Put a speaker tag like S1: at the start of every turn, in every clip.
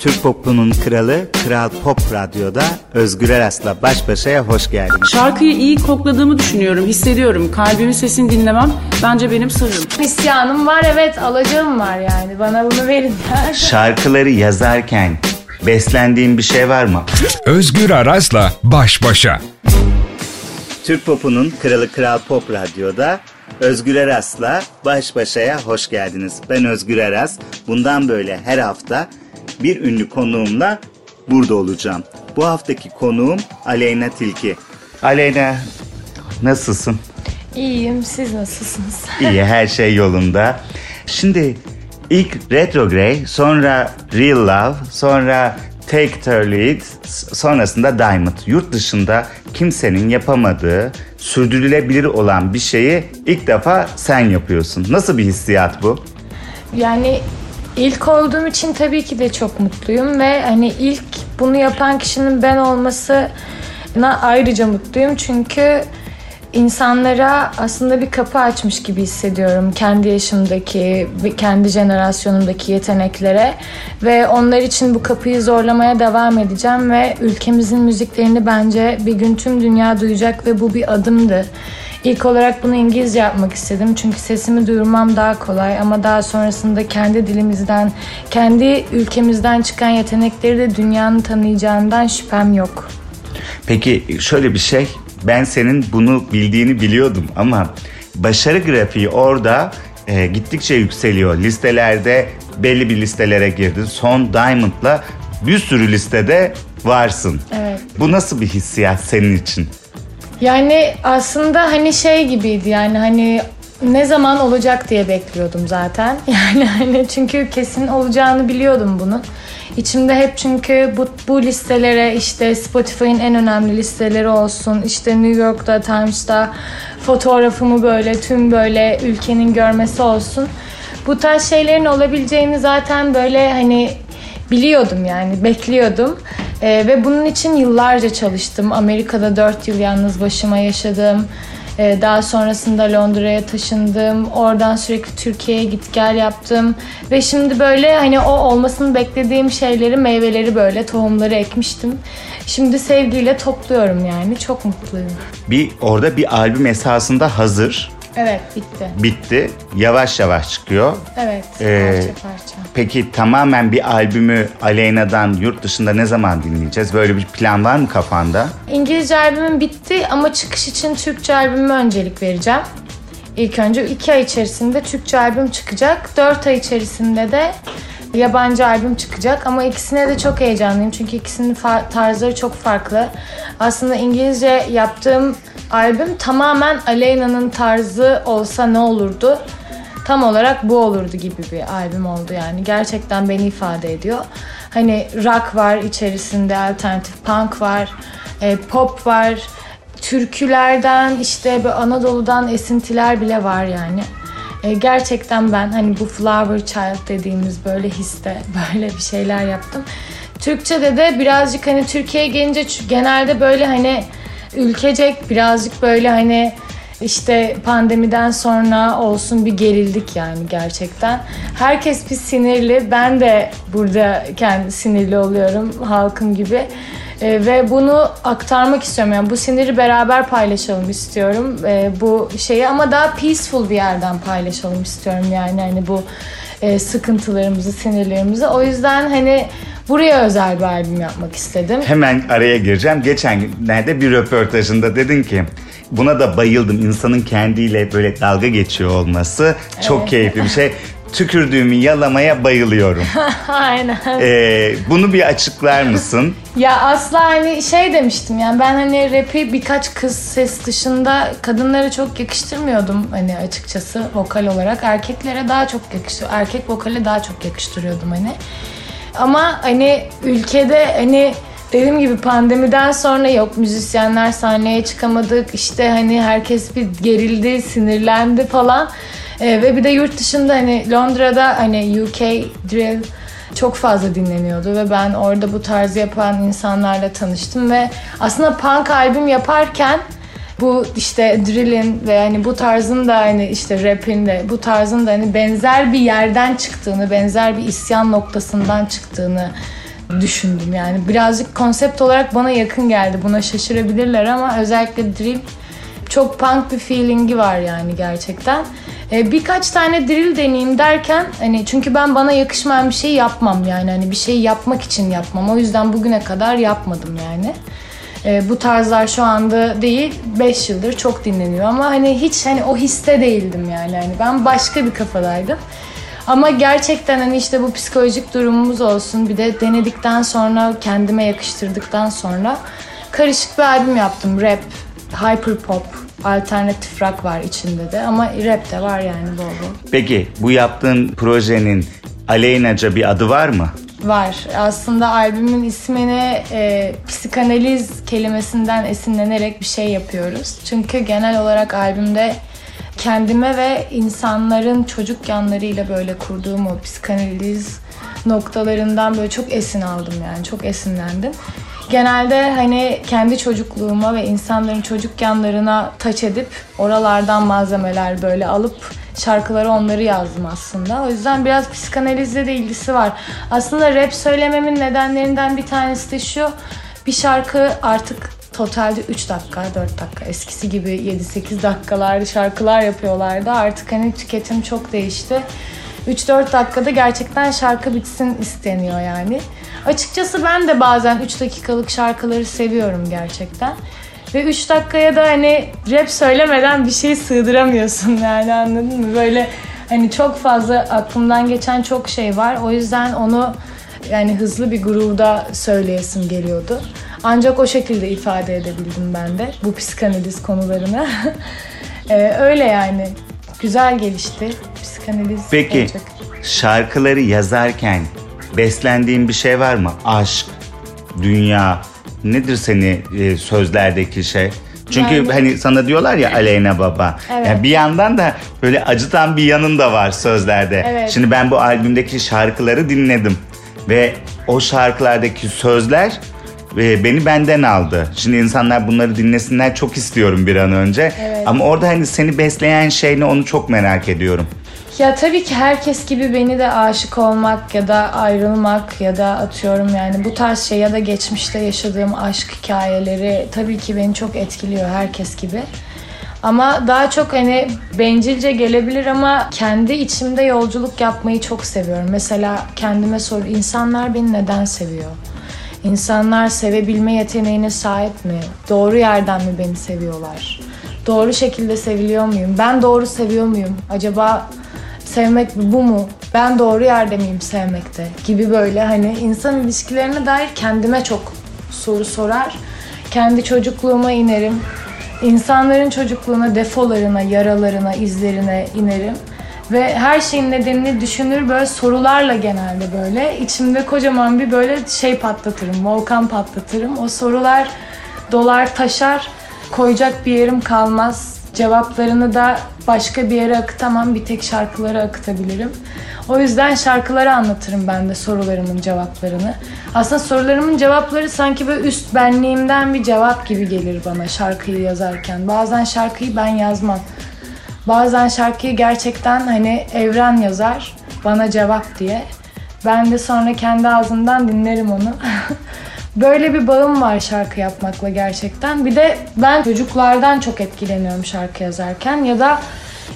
S1: Türk popunun kralı Kral Pop Radyo'da Özgür Eras'la baş başaya hoş geldiniz.
S2: Şarkıyı iyi kokladığımı düşünüyorum, hissediyorum. Kalbimin sesini dinlemem bence benim sırrım.
S3: İsyanım var evet, alacağım var yani. Bana bunu verin.
S1: Şarkıları yazarken beslendiğin bir şey var mı?
S4: Özgür Aras'la baş başa.
S1: Türk popunun kralı Kral Pop Radyo'da Özgür Eras'la baş başaya hoş geldiniz. Ben Özgür Eras. Bundan böyle her hafta bir ünlü konuğumla burada olacağım. Bu haftaki konuğum Aleyna Tilki. Aleyna nasılsın?
S3: İyiyim, siz nasılsınız?
S1: İyi, her şey yolunda. Şimdi ilk Retrograde, sonra Real Love, sonra Take Lead, sonrasında Diamond. Yurt dışında kimsenin yapamadığı, sürdürülebilir olan bir şeyi ilk defa sen yapıyorsun. Nasıl bir hissiyat bu?
S3: Yani ilk olduğum için tabii ki de çok mutluyum ve hani ilk bunu yapan kişinin ben olmasına ayrıca mutluyum çünkü insanlara aslında bir kapı açmış gibi hissediyorum kendi yaşımdaki kendi jenerasyonumdaki yeteneklere ve onlar için bu kapıyı zorlamaya devam edeceğim ve ülkemizin müziklerini bence bir gün tüm dünya duyacak ve bu bir adımdı. İlk olarak bunu İngilizce yapmak istedim çünkü sesimi duyurmam daha kolay ama daha sonrasında kendi dilimizden, kendi ülkemizden çıkan yetenekleri de dünyanın tanıyacağından şüphem yok.
S1: Peki şöyle bir şey, ben senin bunu bildiğini biliyordum ama başarı grafiği orada e, gittikçe yükseliyor. Listelerde belli bir listelere girdin. Son Diamond'la bir sürü listede varsın.
S3: Evet.
S1: Bu nasıl bir hissiyat senin için?
S3: Yani aslında hani şey gibiydi yani hani ne zaman olacak diye bekliyordum zaten. Yani hani çünkü kesin olacağını biliyordum bunun. İçimde hep çünkü bu, bu listelere işte Spotify'ın en önemli listeleri olsun. işte New York'ta, Times'ta fotoğrafımı böyle tüm böyle ülkenin görmesi olsun. Bu tarz şeylerin olabileceğini zaten böyle hani biliyordum yani bekliyordum. Ee, ve bunun için yıllarca çalıştım. Amerika'da 4 yıl yalnız başıma yaşadım. Ee, daha sonrasında Londra'ya taşındım. Oradan sürekli Türkiye'ye git gel yaptım. Ve şimdi böyle hani o olmasını beklediğim şeyleri, meyveleri böyle tohumları ekmiştim. Şimdi sevgiyle topluyorum yani. Çok mutluyum.
S1: Bir orada bir albüm esasında hazır.
S3: Evet bitti.
S1: Bitti. Yavaş yavaş çıkıyor.
S3: Evet
S1: Ee,
S3: parça parça.
S1: Peki tamamen bir albümü Aleyna'dan yurt dışında ne zaman dinleyeceğiz? Böyle bir plan var mı kafanda?
S3: İngilizce albümüm bitti ama çıkış için Türkçe albümüme öncelik vereceğim. İlk önce iki ay içerisinde Türkçe albüm çıkacak. Dört ay içerisinde de yabancı albüm çıkacak. Ama ikisine de çok heyecanlıyım. Çünkü ikisinin tarzları çok farklı. Aslında İngilizce yaptığım albüm tamamen Aleyna'nın tarzı olsa ne olurdu? Tam olarak bu olurdu gibi bir albüm oldu yani. Gerçekten beni ifade ediyor. Hani rock var içerisinde, alternatif punk var, e, pop var, türkülerden işte böyle Anadolu'dan esintiler bile var yani. E, gerçekten ben hani bu Flower Child dediğimiz böyle histe böyle bir şeyler yaptım. Türkçe'de de birazcık hani Türkiye'ye gelince genelde böyle hani ülkecek birazcık böyle hani işte pandemiden sonra olsun bir gerildik yani gerçekten. Herkes bir sinirli. Ben de burada kendi sinirli oluyorum halkım gibi. Ee, ve bunu aktarmak istiyorum. Yani bu siniri beraber paylaşalım istiyorum. Ee, bu şeyi ama daha peaceful bir yerden paylaşalım istiyorum yani hani bu e, sıkıntılarımızı, sinirlerimizi. O yüzden hani buraya özel bir albüm yapmak istedim.
S1: Hemen araya gireceğim. Geçen günlerde bir röportajında dedin ki buna da bayıldım. İnsanın kendiyle böyle dalga geçiyor olması çok keyifli bir şey. Tükürdüğümü yalamaya bayılıyorum.
S3: Aynen.
S1: Ee, bunu bir açıklar mısın?
S3: Ya asla hani şey demiştim yani ben hani rapi birkaç kız ses dışında kadınlara çok yakıştırmıyordum hani açıkçası vokal olarak. Erkeklere daha çok yakıştır, erkek vokale daha çok yakıştırıyordum hani. Ama hani ülkede hani dediğim gibi pandemiden sonra yok müzisyenler sahneye çıkamadık işte hani herkes bir gerildi sinirlendi falan. Ee, ve bir de yurt dışında hani Londra'da hani UK drill çok fazla dinleniyordu ve ben orada bu tarzı yapan insanlarla tanıştım ve aslında punk albüm yaparken bu işte drill'in ve hani bu tarzın da hani işte rap'in de bu tarzın da hani benzer bir yerden çıktığını, benzer bir isyan noktasından çıktığını düşündüm yani. Birazcık konsept olarak bana yakın geldi. Buna şaşırabilirler ama özellikle drill çok punk bir feelingi var yani gerçekten. Ee, birkaç tane drill deneyeyim derken hani çünkü ben bana yakışmayan bir şey yapmam yani hani bir şey yapmak için yapmam. O yüzden bugüne kadar yapmadım yani. Ee, bu tarzlar şu anda değil 5 yıldır çok dinleniyor ama hani hiç hani o histe değildim yani. Hani ben başka bir kafadaydım. Ama gerçekten hani işte bu psikolojik durumumuz olsun bir de denedikten sonra kendime yakıştırdıktan sonra karışık bir albüm yaptım. Rap, hyper pop, alternatif rock var içinde de ama rap de var yani bol bol.
S1: Peki bu yaptığın projenin aleyhinaca bir adı var mı?
S3: Var. Aslında albümün ismini e, psikanaliz kelimesinden esinlenerek bir şey yapıyoruz. Çünkü genel olarak albümde kendime ve insanların çocuk yanlarıyla böyle kurduğum o psikanaliz noktalarından böyle çok esin aldım yani çok esinlendim. Genelde hani kendi çocukluğuma ve insanların çocuk yanlarına taç edip oralardan malzemeler böyle alıp şarkıları onları yazdım aslında. O yüzden biraz psikanalizle de ilgisi var. Aslında rap söylememin nedenlerinden bir tanesi de şu. Bir şarkı artık totalde 3 dakika, 4 dakika. Eskisi gibi 7-8 dakikalarda şarkılar yapıyorlardı. Artık hani tüketim çok değişti. 3-4 dakikada gerçekten şarkı bitsin isteniyor yani. Açıkçası ben de bazen 3 dakikalık şarkıları seviyorum gerçekten. Ve 3 dakikaya da hani rap söylemeden bir şey sığdıramıyorsun yani anladın mı? Böyle hani çok fazla aklımdan geçen çok şey var. O yüzden onu yani hızlı bir grubda söyleyesim geliyordu. Ancak o şekilde ifade edebildim ben de bu psikanaliz konularını. ee, öyle yani. Güzel gelişti. Psikanaliz
S1: Peki
S3: olacak.
S1: şarkıları yazarken beslendiğin bir şey var mı? Aşk, dünya, nedir seni e, sözlerdeki şey? Çünkü
S3: Yani-
S1: hani sana diyorlar ya Aleyna Baba.
S3: Evet.
S1: Yani bir yandan da böyle acıtan bir yanın da var sözlerde.
S3: Evet.
S1: Şimdi ben bu albümdeki şarkıları dinledim ve o şarkılardaki sözler e, beni benden aldı. Şimdi insanlar bunları dinlesinler çok istiyorum bir an önce.
S3: Evet.
S1: Ama orada hani seni besleyen şey ne onu çok merak ediyorum.
S3: Ya tabii ki herkes gibi beni de aşık olmak ya da ayrılmak ya da atıyorum yani bu tarz şey ya da geçmişte yaşadığım aşk hikayeleri tabii ki beni çok etkiliyor herkes gibi. Ama daha çok hani bencilce gelebilir ama kendi içimde yolculuk yapmayı çok seviyorum. Mesela kendime sor insanlar beni neden seviyor? İnsanlar sevebilme yeteneğine sahip mi? Doğru yerden mi beni seviyorlar? Doğru şekilde seviliyor muyum? Ben doğru seviyor muyum? Acaba sevmek bu mu? Ben doğru yerde miyim sevmekte? Gibi böyle hani insan ilişkilerine dair kendime çok soru sorar. Kendi çocukluğuma inerim. İnsanların çocukluğuna, defolarına, yaralarına, izlerine inerim. Ve her şeyin nedenini düşünür böyle sorularla genelde böyle. içimde kocaman bir böyle şey patlatırım, volkan patlatırım. O sorular dolar taşar, koyacak bir yerim kalmaz. Cevaplarını da başka bir yere akıtamam, bir tek şarkılara akıtabilirim. O yüzden şarkıları anlatırım ben de sorularımın cevaplarını. Aslında sorularımın cevapları sanki böyle üst benliğimden bir cevap gibi gelir bana şarkıyı yazarken. Bazen şarkıyı ben yazmam. Bazen şarkıyı gerçekten hani evren yazar bana cevap diye. Ben de sonra kendi ağzımdan dinlerim onu. Böyle bir bağım var şarkı yapmakla gerçekten. Bir de ben çocuklardan çok etkileniyorum şarkı yazarken ya da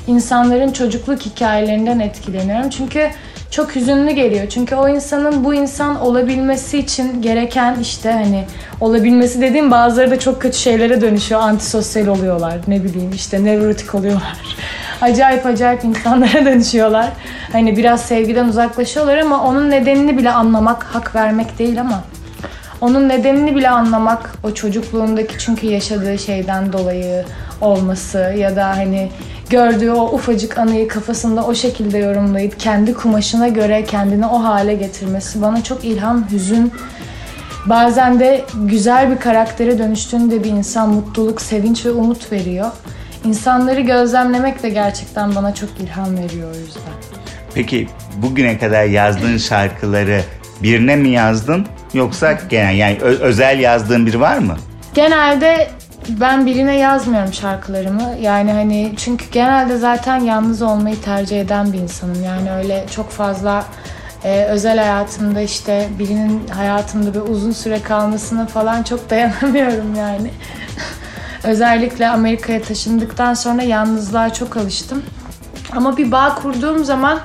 S3: insanların çocukluk hikayelerinden etkileniyorum. Çünkü çok hüzünlü geliyor. Çünkü o insanın bu insan olabilmesi için gereken işte hani olabilmesi dediğim bazıları da çok kötü şeylere dönüşüyor. Antisosyal oluyorlar. Ne bileyim işte nevrotik oluyorlar. acayip acayip insanlara dönüşüyorlar. Hani biraz sevgiden uzaklaşıyorlar ama onun nedenini bile anlamak, hak vermek değil ama onun nedenini bile anlamak o çocukluğundaki çünkü yaşadığı şeyden dolayı olması ya da hani gördüğü o ufacık anıyı kafasında o şekilde yorumlayıp kendi kumaşına göre kendini o hale getirmesi bana çok ilham, hüzün bazen de güzel bir karaktere dönüştüğünde bir insan mutluluk, sevinç ve umut veriyor. İnsanları gözlemlemek de gerçekten bana çok ilham veriyor o yüzden.
S1: Peki bugüne kadar yazdığın şarkıları birine mi yazdın yoksa genel yani ö- özel yazdığın biri var mı?
S3: Genelde ben birine yazmıyorum şarkılarımı. Yani hani çünkü genelde zaten yalnız olmayı tercih eden bir insanım. Yani öyle çok fazla Ee, özel hayatımda işte birinin hayatımda bir uzun süre kalmasına falan çok dayanamıyorum yani. Özellikle Amerika'ya taşındıktan sonra yalnızlığa çok alıştım. Ama bir bağ kurduğum zaman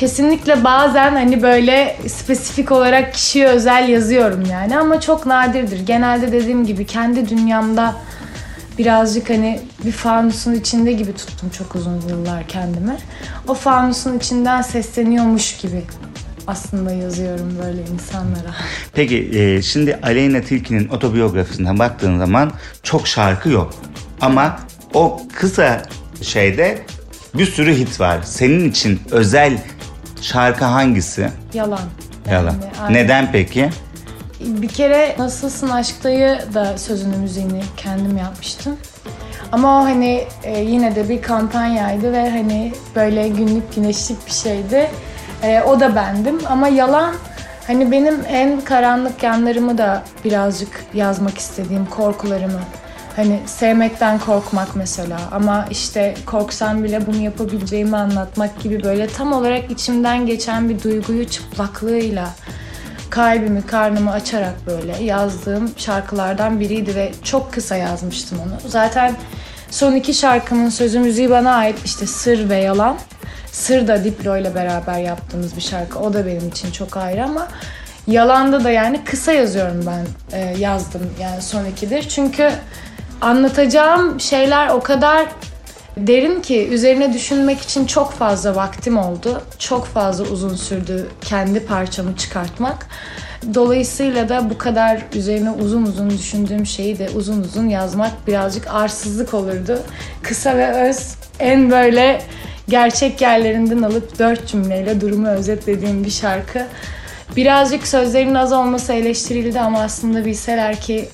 S3: kesinlikle bazen hani böyle spesifik olarak kişiye özel yazıyorum yani ama çok nadirdir. Genelde dediğim gibi kendi dünyamda birazcık hani bir fanusun içinde gibi tuttum çok uzun yıllar kendimi. O fanusun içinden sesleniyormuş gibi aslında yazıyorum böyle insanlara.
S1: Peki e, şimdi Aleyna Tilki'nin otobiyografisinden baktığın zaman çok şarkı yok. Ama o kısa şeyde bir sürü hit var. Senin için özel şarkı hangisi?
S3: Yalan.
S1: Yalan.
S3: Yani, aynen.
S1: Neden peki?
S3: Bir kere Nasılsın Aşkta'yı da sözünü müziğini kendim yapmıştım. Ama o hani e, yine de bir kampanyaydı ve hani böyle günlük güneşlik bir şeydi. E, o da bendim ama yalan hani benim en karanlık yanlarımı da birazcık yazmak istediğim korkularımı. Hani sevmekten korkmak mesela ama işte korksam bile bunu yapabileceğimi anlatmak gibi böyle tam olarak içimden geçen bir duyguyu çıplaklığıyla kalbimi, karnımı açarak böyle yazdığım şarkılardan biriydi ve çok kısa yazmıştım onu. Zaten son iki şarkımın sözü müziği bana ait işte Sır ve Yalan. Sır da Diplo ile beraber yaptığımız bir şarkı. O da benim için çok ayrı ama Yalan'da da yani kısa yazıyorum ben e, yazdım yani son ikidir. Çünkü anlatacağım şeyler o kadar derin ki üzerine düşünmek için çok fazla vaktim oldu. Çok fazla uzun sürdü kendi parçamı çıkartmak. Dolayısıyla da bu kadar üzerine uzun uzun düşündüğüm şeyi de uzun uzun yazmak birazcık arsızlık olurdu. Kısa ve öz en böyle gerçek yerlerinden alıp dört cümleyle durumu özetlediğim bir şarkı. Birazcık sözlerin az olması eleştirildi ama aslında bilseler ki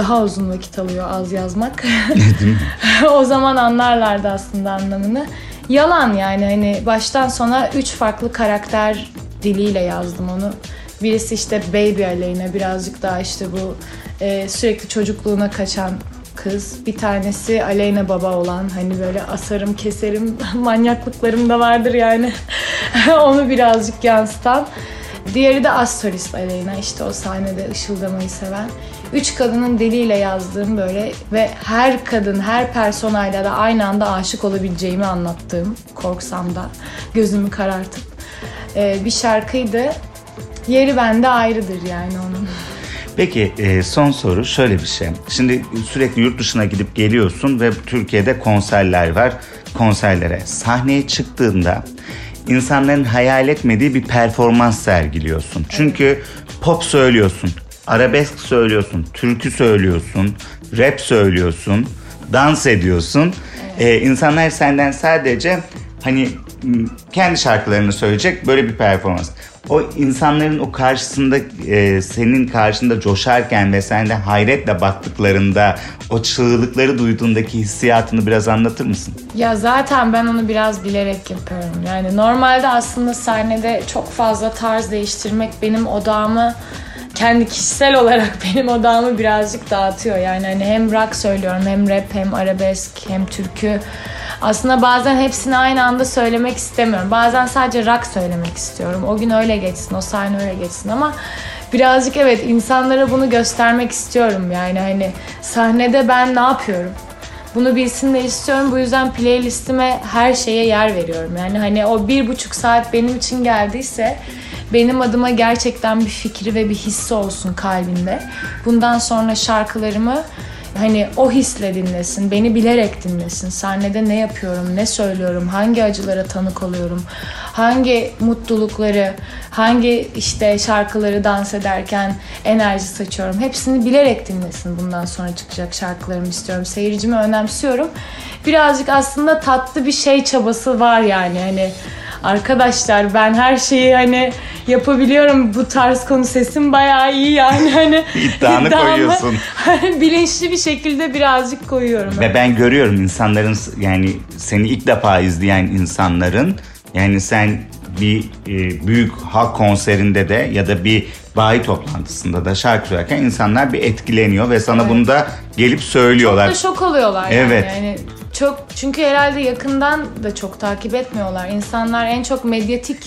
S3: daha uzun vakit alıyor az yazmak. o zaman anlarlardı aslında anlamını. Yalan yani hani baştan sona üç farklı karakter diliyle yazdım onu. Birisi işte Baby Aleyna birazcık daha işte bu e, sürekli çocukluğuna kaçan kız. Bir tanesi Aleyna baba olan hani böyle asarım keserim manyaklıklarım da vardır yani. onu birazcık yansıtan. Diğeri de astrolist Aleyna işte o sahnede ışıldamayı seven. Üç kadının diliyle yazdığım böyle ve her kadın, her personayla da aynı anda aşık olabileceğimi anlattığım, korksam da gözümü karartıp e, bir şarkıydı. Yeri bende ayrıdır yani onun.
S1: Peki e, son soru şöyle bir şey. Şimdi sürekli yurt dışına gidip geliyorsun ve Türkiye'de konserler var. Konserlere sahneye çıktığında insanların hayal etmediği bir performans sergiliyorsun. Çünkü pop söylüyorsun, arabesk söylüyorsun, türkü söylüyorsun, rap söylüyorsun, dans ediyorsun. Ee, insanlar senden sadece hani kendi şarkılarını söyleyecek böyle bir performans. O insanların o karşısında e, senin karşında coşarken ve sen de hayretle baktıklarında o çığlıkları duyduğundaki hissiyatını biraz anlatır mısın?
S3: Ya zaten ben onu biraz bilerek yapıyorum. Yani normalde aslında sahnede çok fazla tarz değiştirmek benim odağımı kendi kişisel olarak benim odağımı birazcık dağıtıyor. Yani hani hem rock söylüyorum hem rap hem arabesk hem türkü. Aslında bazen hepsini aynı anda söylemek istemiyorum. Bazen sadece rock söylemek istiyorum. O gün öyle geçsin, o sahne öyle geçsin ama birazcık evet insanlara bunu göstermek istiyorum. Yani hani sahnede ben ne yapıyorum? Bunu bilsinler istiyorum. Bu yüzden playlistime her şeye yer veriyorum. Yani hani o bir buçuk saat benim için geldiyse benim adıma gerçekten bir fikri ve bir hissi olsun kalbinde. Bundan sonra şarkılarımı hani o hisle dinlesin, beni bilerek dinlesin. Sahnede ne yapıyorum, ne söylüyorum, hangi acılara tanık oluyorum, hangi mutlulukları, hangi işte şarkıları dans ederken enerji saçıyorum. Hepsini bilerek dinlesin bundan sonra çıkacak şarkılarımı istiyorum. Seyircimi önemsiyorum. Birazcık aslında tatlı bir şey çabası var yani hani arkadaşlar ben her şeyi hani yapabiliyorum bu tarz konu sesim bayağı iyi yani hani
S1: İddianı
S3: iddiamı
S1: koyuyorsun.
S3: bilinçli bir şekilde birazcık koyuyorum.
S1: Ve ben görüyorum insanların yani seni ilk defa izleyen insanların yani sen bir e, büyük halk konserinde de ya da bir bayi toplantısında da şarkı söylerken insanlar bir etkileniyor ve sana bunu da gelip söylüyorlar.
S3: Çok da şok oluyorlar
S1: Evet.
S3: yani. yani. Çok çünkü herhalde yakından da çok takip etmiyorlar. İnsanlar en çok medyatik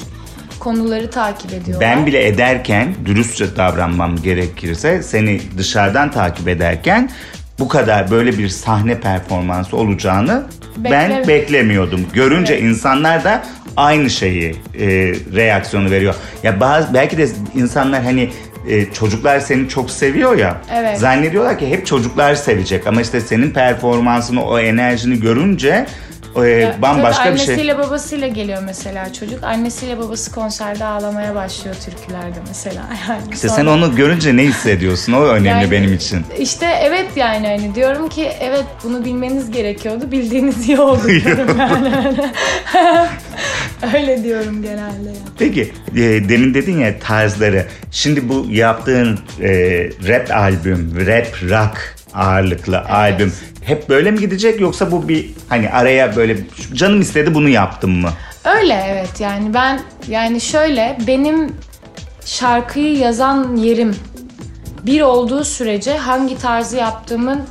S3: konuları takip ediyorlar.
S1: Ben bile ederken dürüstçe davranmam gerekirse seni dışarıdan takip ederken bu kadar böyle bir sahne performansı olacağını ben
S3: Bekle-
S1: beklemiyordum. Görünce insanlar da aynı şeyi e, reaksiyonu veriyor. Ya bazı belki de insanlar hani e, çocuklar seni çok seviyor ya.
S3: Evet.
S1: Zannediyorlar ki hep çocuklar sevecek ama işte senin performansını, o enerjini görünce e,
S3: Ya,
S1: bambaşka bir şey.
S3: Annesiyle babasıyla geliyor mesela çocuk. Annesiyle babası konserde ağlamaya başlıyor türkülerde mesela. Yani
S1: İşte
S3: sonra-
S1: sen onu görünce ne hissediyorsun? O önemli
S3: Yani
S1: benim için.
S3: İşte evet yani hani diyorum ki evet bunu bilmeniz gerekiyordu. Bildiğiniz iyi oldu diyorum yani. Öyle diyorum genelde ya.
S1: Peki e, demin dedin ya tarzları. Şimdi bu yaptığın e, rap albüm, rap rock ağırlıklı albüm hep böyle mi gidecek yoksa bu bir hani araya böyle canım istedi bunu yaptım mı?
S3: Öyle evet yani ben yani şöyle benim şarkıyı yazan yerim bir olduğu sürece hangi tarzı yaptığımın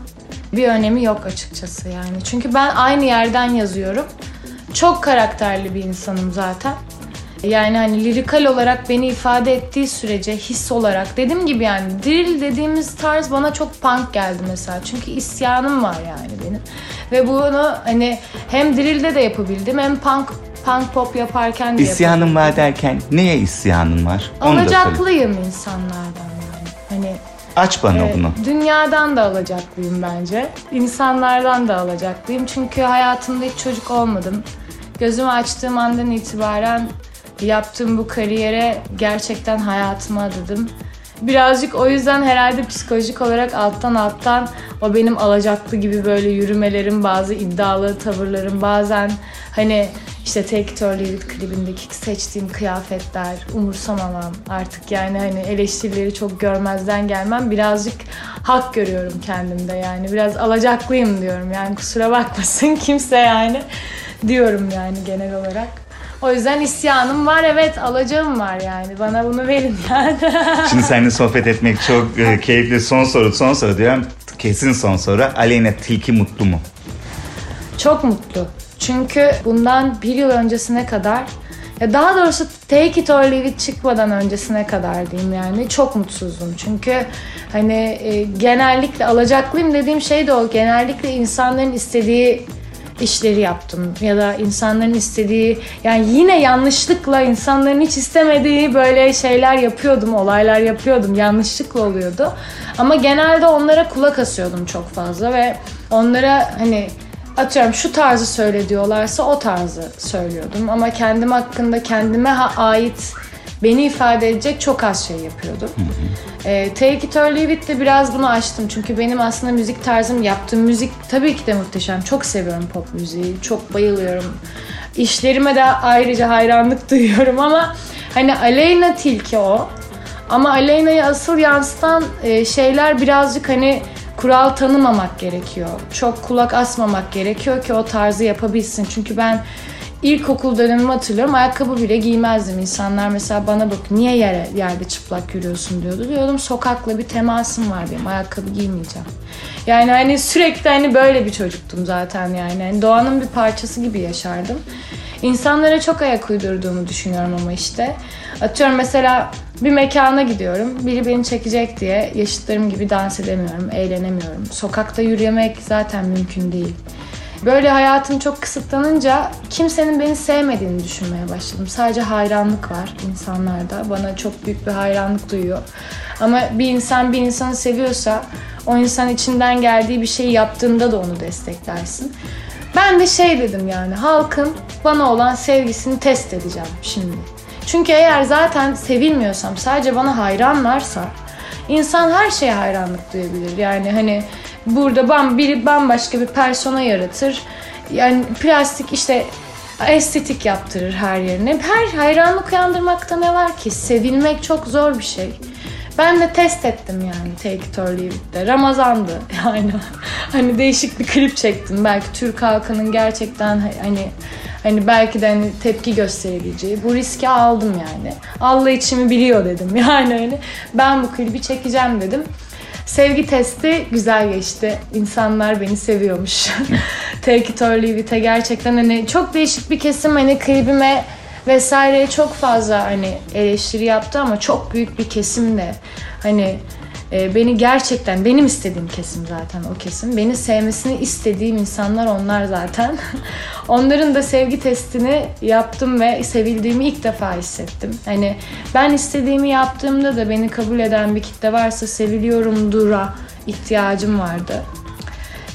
S3: bir önemi yok açıkçası yani. Çünkü ben aynı yerden yazıyorum. Çok karakterli bir insanım zaten. Yani hani lirikal olarak beni ifade ettiği sürece his olarak dediğim gibi yani drill dediğimiz tarz bana çok punk geldi mesela. Çünkü isyanım var yani benim. Ve bunu hani hem drill'de de yapabildim hem punk punk pop yaparken de
S1: İsyanım var derken neye isyanın var? Onu da söyle.
S3: Alacaklıyım insanlardan yani. Hani
S1: Aç bana
S3: e,
S1: bunu.
S3: dünyadan da alacaklıyım bence. İnsanlardan da alacaklıyım. Çünkü hayatımda hiç çocuk olmadım. Gözümü açtığım andan itibaren yaptığım bu kariyere gerçekten hayatımı adadım. Birazcık o yüzden herhalde psikolojik olarak alttan alttan o benim alacaklı gibi böyle yürümelerim, bazı iddialı tavırlarım, bazen hani işte Leave It klibindeki seçtiğim kıyafetler, umursamamam artık yani hani eleştirileri çok görmezden gelmem birazcık hak görüyorum kendimde yani biraz alacaklıyım diyorum yani kusura bakmasın kimse yani diyorum yani genel olarak. O yüzden isyanım var evet alacağım var yani bana bunu verin yani.
S1: Şimdi seninle sohbet etmek çok e, keyifli. Son soru, son soru diyorum. Kesin son soru. Aleyna Tilki mutlu mu?
S3: Çok mutlu. Çünkü bundan bir yıl öncesine kadar ya daha doğrusu Take It or Leave It çıkmadan öncesine kadar diyeyim yani çok mutsuzdum. Çünkü hani e, genellikle alacaklıyım dediğim şey de o. Genellikle insanların istediği işleri yaptım ya da insanların istediği yani yine yanlışlıkla insanların hiç istemediği böyle şeyler yapıyordum, olaylar yapıyordum. Yanlışlıkla oluyordu. Ama genelde onlara kulak asıyordum çok fazla ve onlara hani atıyorum şu tarzı söyle diyorlarsa o tarzı söylüyordum. Ama kendim hakkında kendime ait beni ifade edecek çok az şey yapıyordum. Ee, or Leave It de biraz bunu açtım. Çünkü benim aslında müzik tarzım, yaptığım müzik tabii ki de muhteşem. Çok seviyorum pop müziği, çok bayılıyorum. İşlerime de ayrıca hayranlık duyuyorum ama hani Aleyna Tilki o. Ama Aleyna'yı asıl yansıtan e, şeyler birazcık hani kural tanımamak gerekiyor. Çok kulak asmamak gerekiyor ki o tarzı yapabilsin. Çünkü ben ilkokul dönemimi hatırlıyorum. Ayakkabı bile giymezdim. İnsanlar mesela bana bak niye yere yerde çıplak yürüyorsun diyordu. Diyordum sokakla bir temasım var benim. Ayakkabı giymeyeceğim. Yani hani sürekli hani böyle bir çocuktum zaten yani. Hani doğanın bir parçası gibi yaşardım. İnsanlara çok ayak uydurduğumu düşünüyorum ama işte. Atıyorum mesela bir mekana gidiyorum. Biri beni çekecek diye yaşıtlarım gibi dans edemiyorum, eğlenemiyorum. Sokakta yürümek zaten mümkün değil. Böyle hayatım çok kısıtlanınca kimsenin beni sevmediğini düşünmeye başladım. Sadece hayranlık var insanlarda. Bana çok büyük bir hayranlık duyuyor. Ama bir insan bir insanı seviyorsa o insan içinden geldiği bir şeyi yaptığında da onu desteklersin. Ben de şey dedim yani halkın bana olan sevgisini test edeceğim şimdi. Çünkü eğer zaten sevilmiyorsam sadece bana hayranlarsa insan her şeye hayranlık duyabilir. Yani hani burada bam, biri bambaşka bir persona yaratır. Yani plastik işte estetik yaptırır her yerine. Her hayranlık uyandırmakta ne var ki? Sevilmek çok zor bir şey. Ben de test ettim yani Take It or Leave It'te. Ramazandı yani. hani değişik bir klip çektim. Belki Türk halkının gerçekten hani hani belki de hani tepki gösterebileceği. Bu riski aldım yani. Allah içimi biliyor dedim yani hani. Ben bu klibi çekeceğim dedim. Sevgi testi güzel geçti. İnsanlar beni seviyormuş. Take It or Leave It'e gerçekten hani çok değişik bir kesim hani klibime vesaireye çok fazla hani eleştiri yaptı ama çok büyük bir kesim de hani e, beni gerçekten benim istediğim kesim zaten o kesim. Beni sevmesini istediğim insanlar onlar zaten. Onların da sevgi testini yaptım ve sevildiğimi ilk defa hissettim. Hani ben istediğimi yaptığımda da beni kabul eden bir kitle varsa seviliyorum dura ihtiyacım vardı.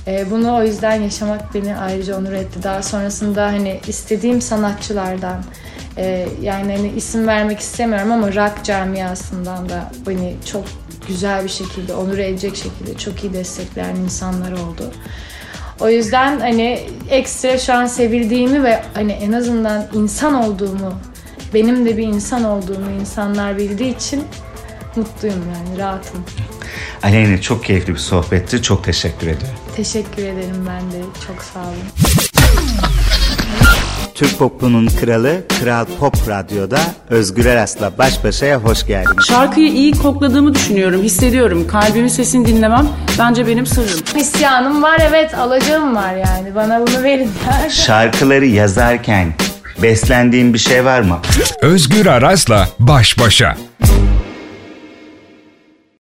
S3: E, bunu o yüzden yaşamak beni ayrıca onur etti. Daha sonrasında hani istediğim sanatçılardan e, yani hani isim vermek istemiyorum ama rock camiasından da beni çok güzel bir şekilde onur edecek şekilde çok iyi destekleyen insanlar oldu. O yüzden hani ekstra şu an sevildiğimi ve hani en azından insan olduğumu, benim de bir insan olduğumu insanlar bildiği için mutluyum yani rahatım.
S1: Aleyna çok keyifli bir sohbetti. Çok teşekkür ediyorum.
S3: Teşekkür ederim ben de. Çok sağ olun.
S1: Türk popunun kralı Kral Pop Radyo'da Özgür Eras'la baş başaya hoş geldiniz.
S2: Şarkıyı iyi kokladığımı düşünüyorum, hissediyorum. Kalbimin sesini dinlemem bence benim sırrım.
S3: İsyanım var evet alacağım var yani. Bana bunu verin.
S1: Şarkıları yazarken beslendiğin bir şey var mı?
S4: Özgür Aras'la baş başa.